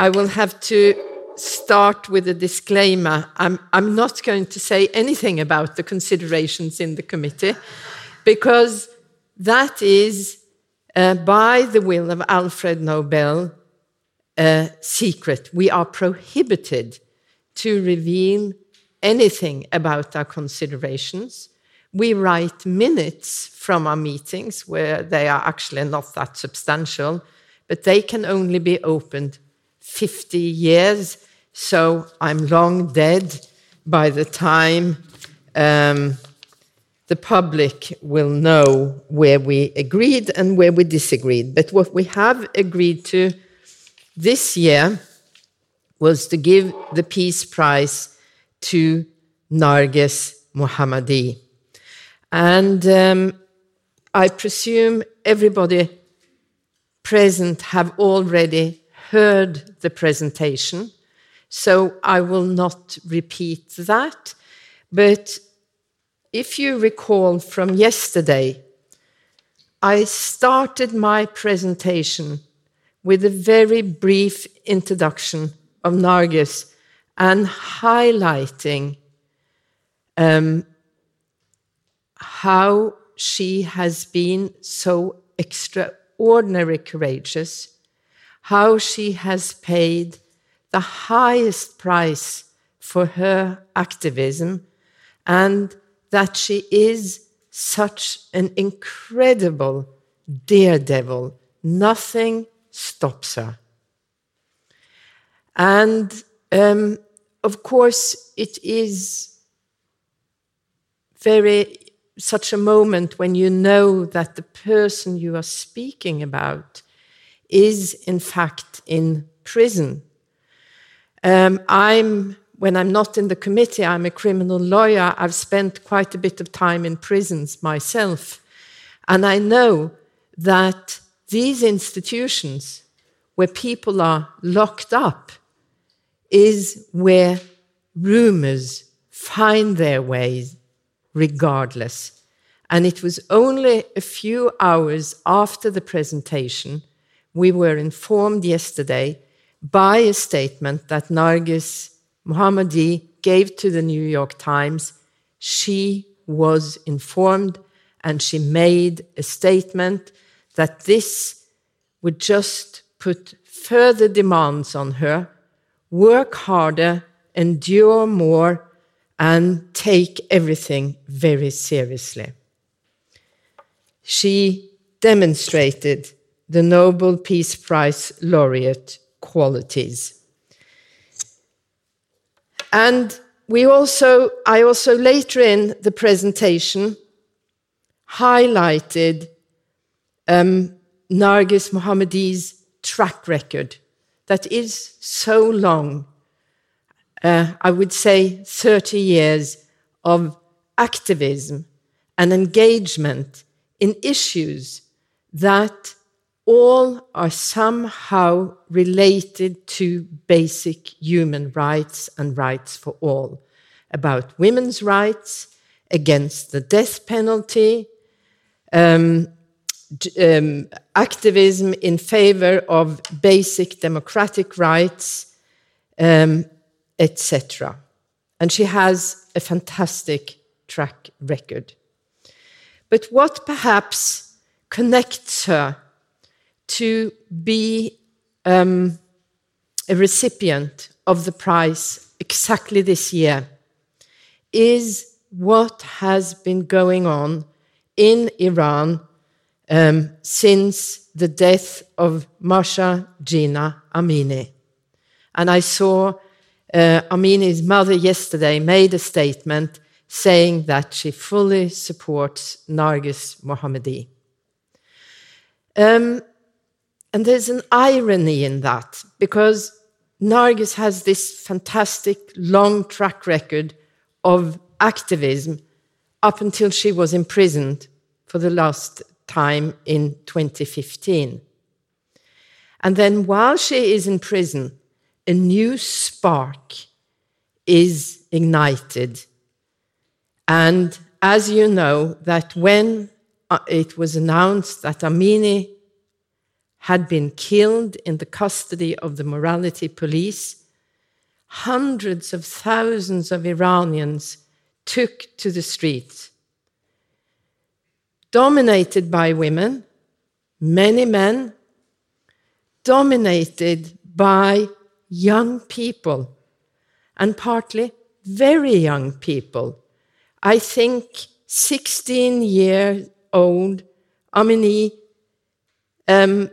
I will have to start with a disclaimer. I'm, I'm not going to say anything about the considerations in the committee because that is, uh, by the will of Alfred Nobel, a secret. We are prohibited to reveal anything about our considerations. We write minutes from our meetings where they are actually not that substantial, but they can only be opened 50 years. So I'm long dead by the time um, the public will know where we agreed and where we disagreed. But what we have agreed to this year was to give the Peace Prize to Narges Mohammadi. And um, I presume everybody present have already heard the presentation, so I will not repeat that. But if you recall from yesterday, I started my presentation with a very brief introduction of Narges and highlighting um, how she has been so extraordinarily courageous, how she has paid the highest price for her activism, and that she is such an incredible daredevil. Nothing stops her. And um, of course, it is very such a moment when you know that the person you are speaking about is, in fact, in prison. Um, I'm when I'm not in the committee, I'm a criminal lawyer. I've spent quite a bit of time in prisons myself. And I know that these institutions where people are locked up is where rumors find their way regardless. And it was only a few hours after the presentation we were informed yesterday by a statement that Narges Mohammadi gave to the New York Times. She was informed and she made a statement that this would just put further demands on her work harder, endure more, and take everything very seriously. She demonstrated the Nobel Peace Prize laureate qualities. And we also, I also later in the presentation highlighted um, Narges Mohammadi's track record that is so long. Uh, I would say 30 years of activism and engagement in issues that all are somehow related to basic human rights and rights for all, about women's rights, against the death penalty, um, um, activism in favor of basic democratic rights, um, etc. And she has a fantastic track record. But what perhaps connects her to be um, a recipient of the prize exactly this year is what has been going on in Iran um, since the death of Mahsa Jina Amini. And I saw uh, Amini's mother yesterday made a statement saying that she fully supports Narges Mohammadi. Um, and there's an irony in that because Narges has this fantastic long track record of activism up until she was imprisoned for the last time in 2015. And then while she is in prison, a new spark is ignited. And as you know, that when uh, it was announced that Amini had been killed in the custody of the morality police, hundreds of thousands of Iranians took to the streets. Dominated by women, many men, dominated by young people, and partly very young people. I think 16 year old Amini um,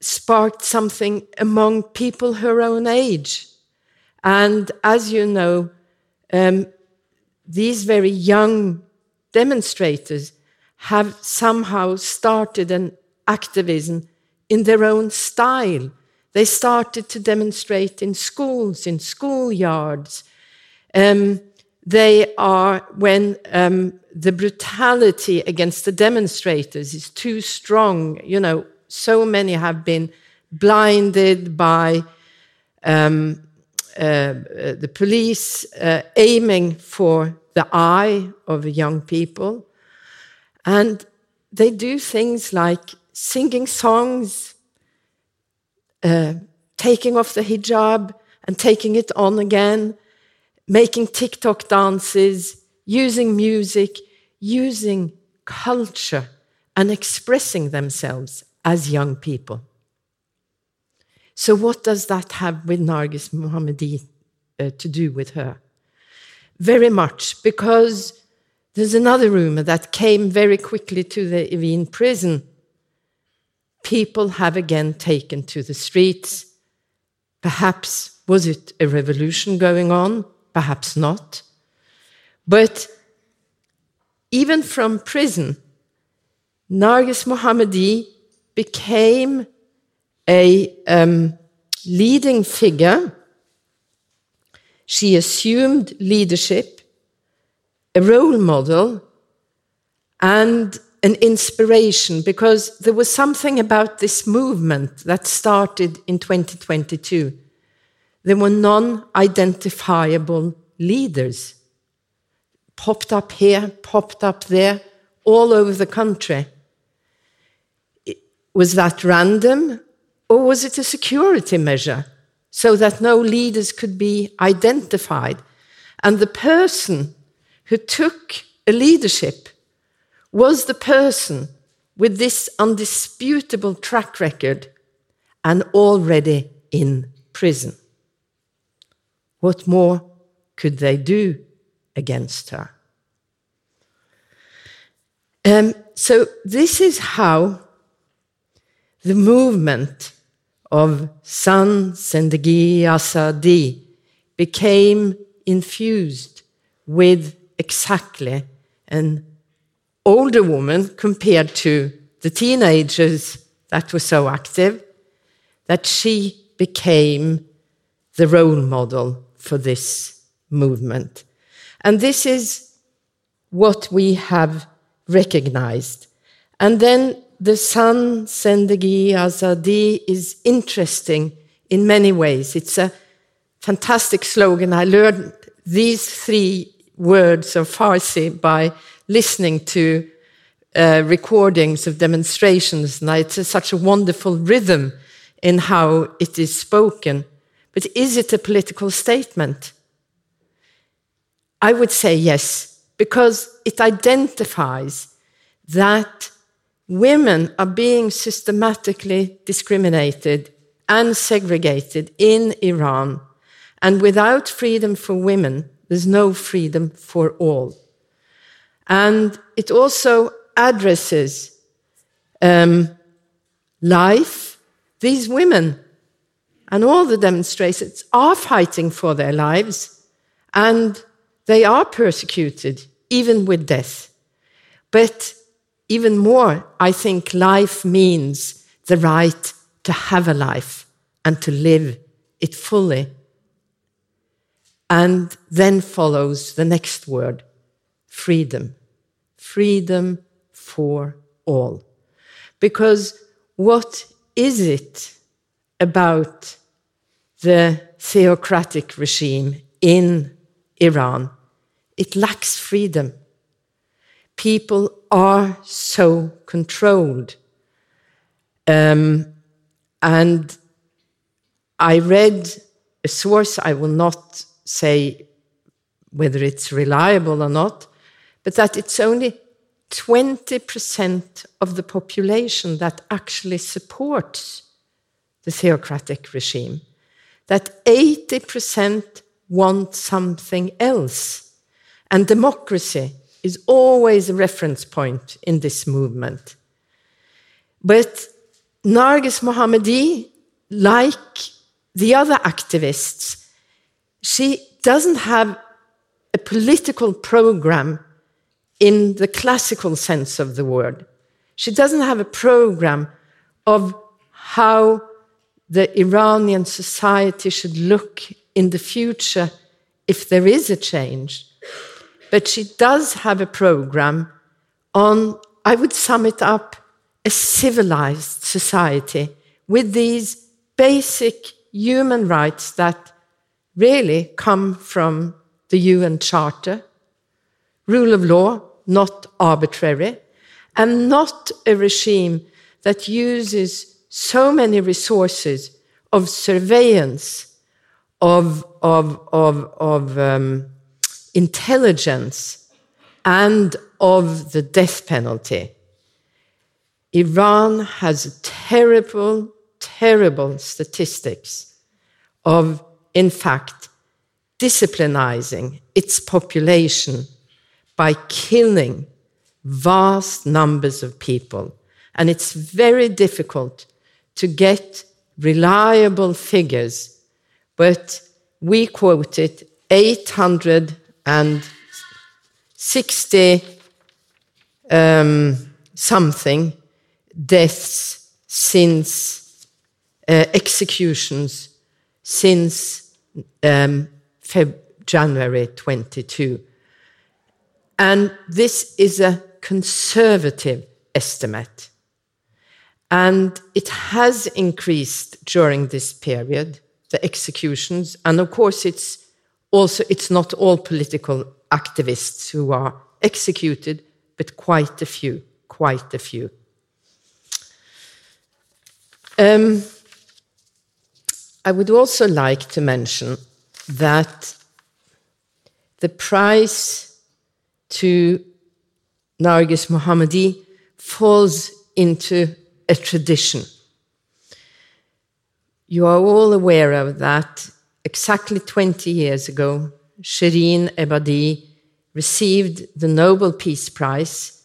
sparked something among people her own age. And as you know, um, these very young demonstrators have somehow started an activism in their own style. They started to demonstrate in schools, in schoolyards. Um, they are, when um, the brutality against the demonstrators is too strong, you know, so many have been blinded by um, uh, the police uh, aiming for the eye of young people. And they do things like singing songs, uh, taking off the hijab and taking it on again, making TikTok dances, using music, using culture, and expressing themselves as young people. So, what does that have with Narges Mohammadi uh, to do with her? Very much, because there's another rumor that came very quickly to the Evin prison. People have again taken to the streets. Perhaps was it a revolution going on? Perhaps not. But even from prison, Narges Mohammadi became a um, leading figure. She assumed leadership, a role model, and an inspiration because there was something about this movement that started in 2022. There were non identifiable leaders, popped up here, popped up there, all over the country. Was that random or was it a security measure so that no leaders could be identified? And the person who took a leadership was the person with this undisputable track record and already in prison. What more could they do against her? Um, so, this is how the movement of Zan Zendegi Azadi became infused with exactly an older woman compared to the teenagers that were so active, that she became the role model for this movement. And this is what we have recognized. And then the Zan Zendegi Azadi is interesting in many ways. It's a fantastic slogan. I learned these three words of Farsi by listening to uh, recordings of demonstrations, and it's a, such a wonderful rhythm in how it is spoken. But is it a political statement? I would say yes, because it identifies that women are being systematically discriminated and segregated in Iran. And without freedom for women, there's no freedom for all. And it also addresses um, life. These women and all the demonstrators are fighting for their lives, and they are persecuted, even with death. But even more, I think life means the right to have a life and to live it fully. And then follows the next word freedom. Freedom for all. Because what is it about the theocratic regime in Iran? It lacks freedom people are so controlled. Um, and I read a source, I will not say whether it's reliable or not, but that it's only 20% of the population that actually supports the theocratic regime, that 80% want something else. And democracy is always a reference point in this movement. But Narges Mohammadi, like the other activists, she doesn't have a political program in the classical sense of the word. She doesn't have a program of how the Iranian society should look in the future if there is a change. But she does have a program on, I would sum it up, a civilized society with these basic human rights that really come from the UN Charter rule of law, not arbitrary, and not a regime that uses so many resources of surveillance, of, of, of, of um, intelligence, and of the death penalty. Iran has terrible, terrible statistics of, in fact, disciplinizing its population by killing vast numbers of people. And it's very difficult to get reliable figures, but we quoted 860 um, something deaths since uh, executions since um, January 22. And this is a conservative estimate. And it has increased during this period, the executions. And of course, it's also, it's not all political activists who are executed, but quite a few, quite a few. Um, I would also like to mention that the price to Narges Mohammadi falls into a tradition. You are all aware of that. Exactly 20 years ago, Shirin Ebadi received the Nobel Peace Prize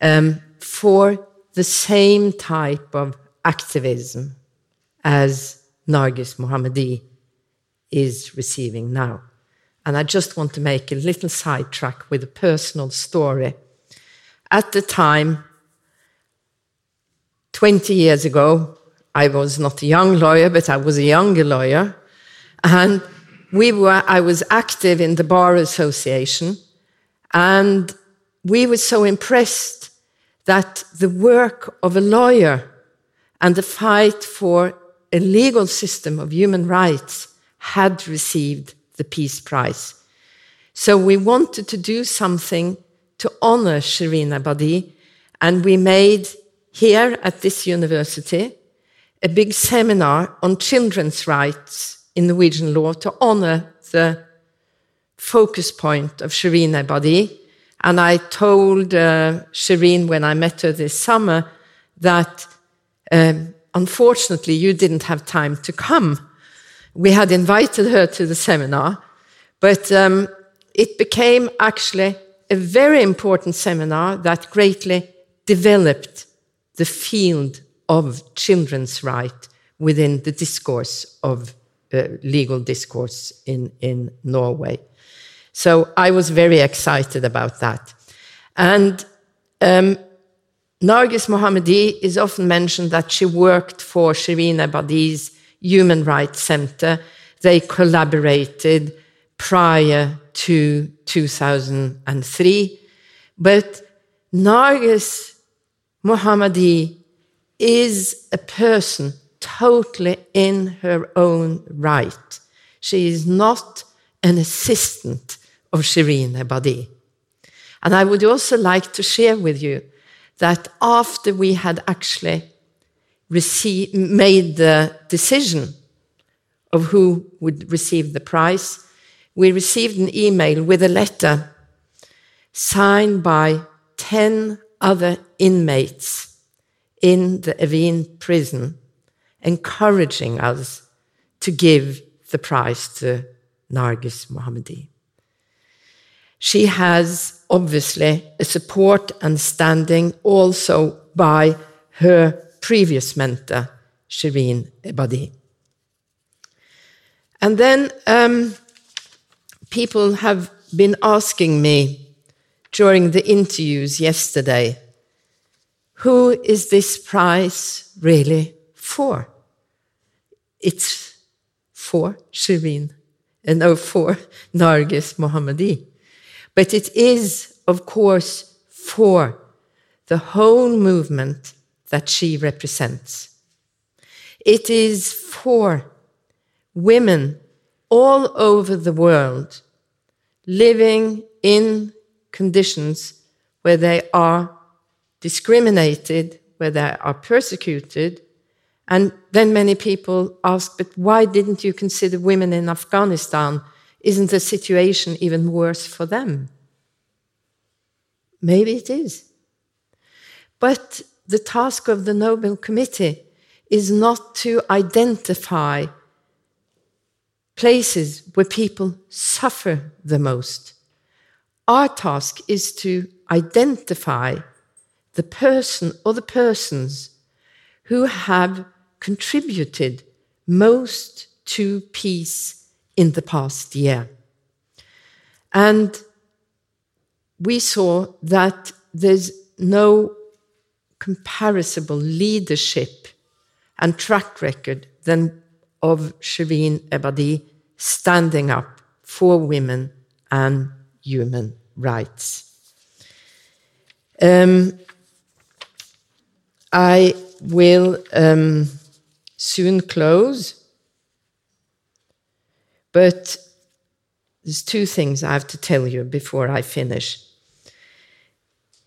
um, for the same type of activism as Narges Mohammadi is receiving now. And I just want to make a little sidetrack with a personal story. At the time, 20 years ago, I was not a young lawyer, but I was a younger lawyer. And we were, I was active in the Bar Association. And we were so impressed that the work of a lawyer and the fight for a legal system of human rights had received the Peace Prize. So we wanted to do something to honor Shirin Ebadi, and we made here at this university a big seminar on children's rights in Norwegian law to honor the focus point of Shirin Ebadi. And I told uh, Shirin when I met her this summer that um, unfortunately you didn't have time to come we had invited her to the seminar, but um, it became actually a very important seminar that greatly developed the field of children's right within the discourse of uh, legal discourse in, in Norway. So I was very excited about that. And um, Narges Mohammadi is often mentioned that she worked for Shirin Ebadi's Human Rights Center. They collaborated prior to 2003. But Narges Mohammadi is a person totally in her own right. She is not an assistant of Shirin Ebadi. And I would also like to share with you that after we had actually receive, made the decision of who would receive the prize, we received an email with a letter signed by 10 other inmates in the Evin prison, encouraging us to give the prize to Narges Mohammadi. She has obviously a support and standing also by her previous mentor, Shirin Ebadi. And then um, people have been asking me during the interviews yesterday who is this prize really for? It's for Shirin and for Narges Mohammadi. But it is, of course, for the whole movement that she represents. It is for women all over the world living in conditions where they are discriminated, where they are persecuted. And then many people ask, but why didn't you consider women in Afghanistan? Isn't the situation even worse for them? Maybe it is. But the task of the Nobel Committee is not to identify places where people suffer the most. Our task is to identify the person or the persons who have contributed most to peace in the past year. And we saw that there's no comparable leadership and track record than of Shirin Ebadi standing up for women and human rights. Um, I will um, soon close, but there's two things I have to tell you before I finish.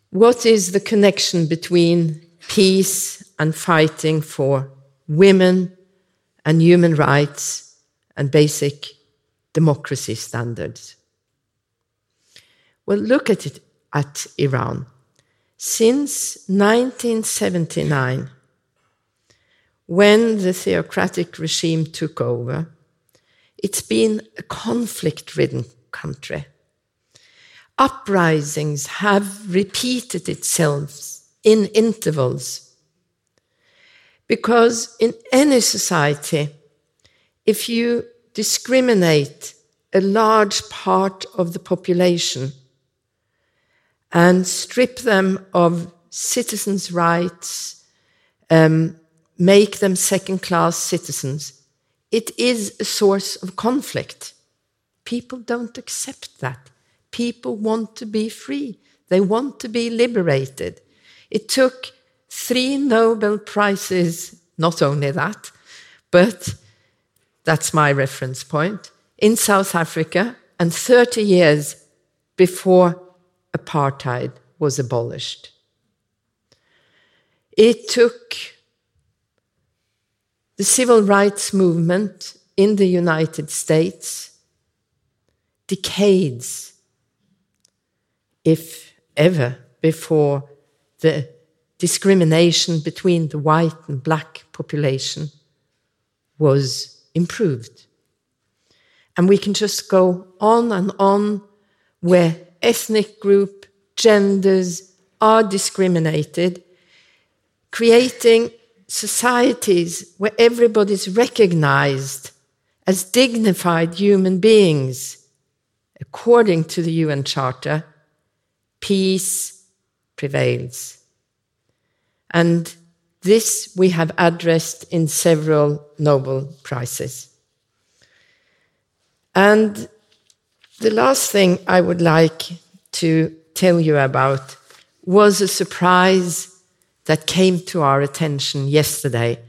What is the connection between peace and fighting for women and human rights and basic democracy standards? Well, look at it at Iran. Since 1979, when the theocratic regime took over, it's been a conflict ridden country uprisings have repeated itself in intervals. Because in any society, if you discriminate a large part of the population and strip them of citizens' rights, um, make them second class citizens, it is a source of conflict. People don't accept that. People want to be free. They want to be liberated. It took three Nobel Prizes, not only that, but that's my reference point, in South Africa, and 30 years before apartheid was abolished. It took the civil rights movement in the United States decades if ever, before the discrimination between the white and black population was improved. And we can just go on and on where ethnic group, genders are discriminated, creating societies where everybody's recognized as dignified human beings according to the UN Charter peace prevails. And this we have addressed in several Nobel Prizes. And the last thing I would like to tell you about was a surprise that came to our attention yesterday.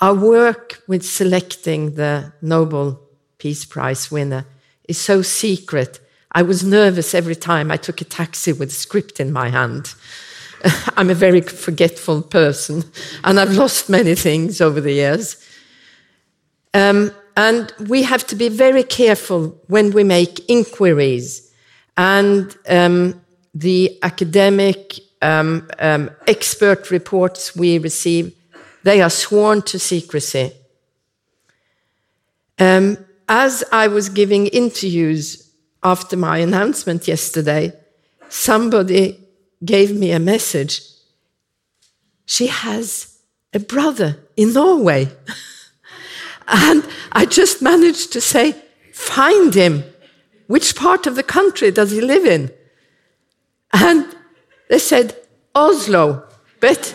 Our work with selecting the Nobel Peace Prize winner is so secret I was nervous every time I took a taxi with a script in my hand. I'm a very forgetful person, and I've lost many things over the years. Um, and we have to be very careful when we make inquiries. And um, the academic um, um expert reports we receive, they are sworn to secrecy. Um, as I was giving interviews after my announcement yesterday, somebody gave me a message. She has a brother in Norway. and I just managed to say, find him. Which part of the country does he live in? And they said, Oslo. But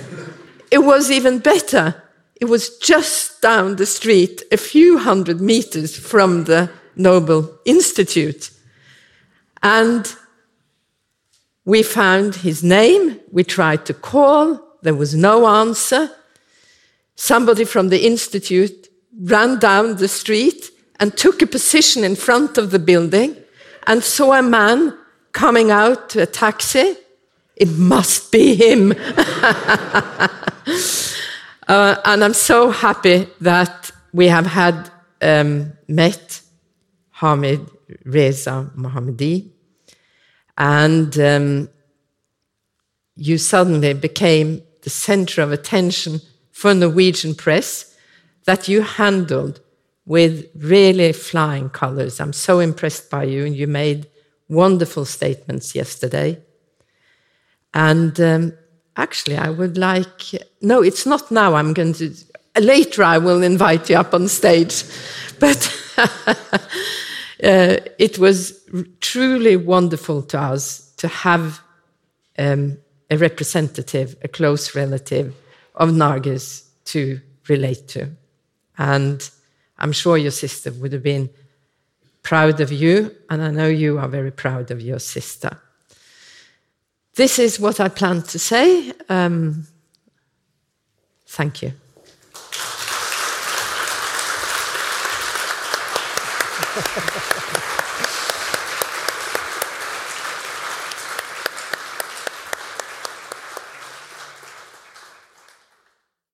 it was even better. It was just down the street, a few hundred meters from the Nobel Institute. And we found his name, we tried to call, there was no answer. Somebody from the Institute ran down the street and took a position in front of the building and saw a man coming out to a taxi. It must be him. uh, and I'm so happy that we have had um, met Hamid Reza Mohammadi and um, you suddenly became the center of attention for Norwegian press that you handled with really flying colors. I'm so impressed by you, and you made wonderful statements yesterday. And um, actually, I would like, no, it's not now. I'm going to, later, I will invite you up on stage. But uh, it was truly wonderful to us to have um, a representative, a close relative of Narges to relate to. And I'm sure your sister would have been proud of you, and I know you are very proud of your sister. This is what I plan to say. Um, thank you.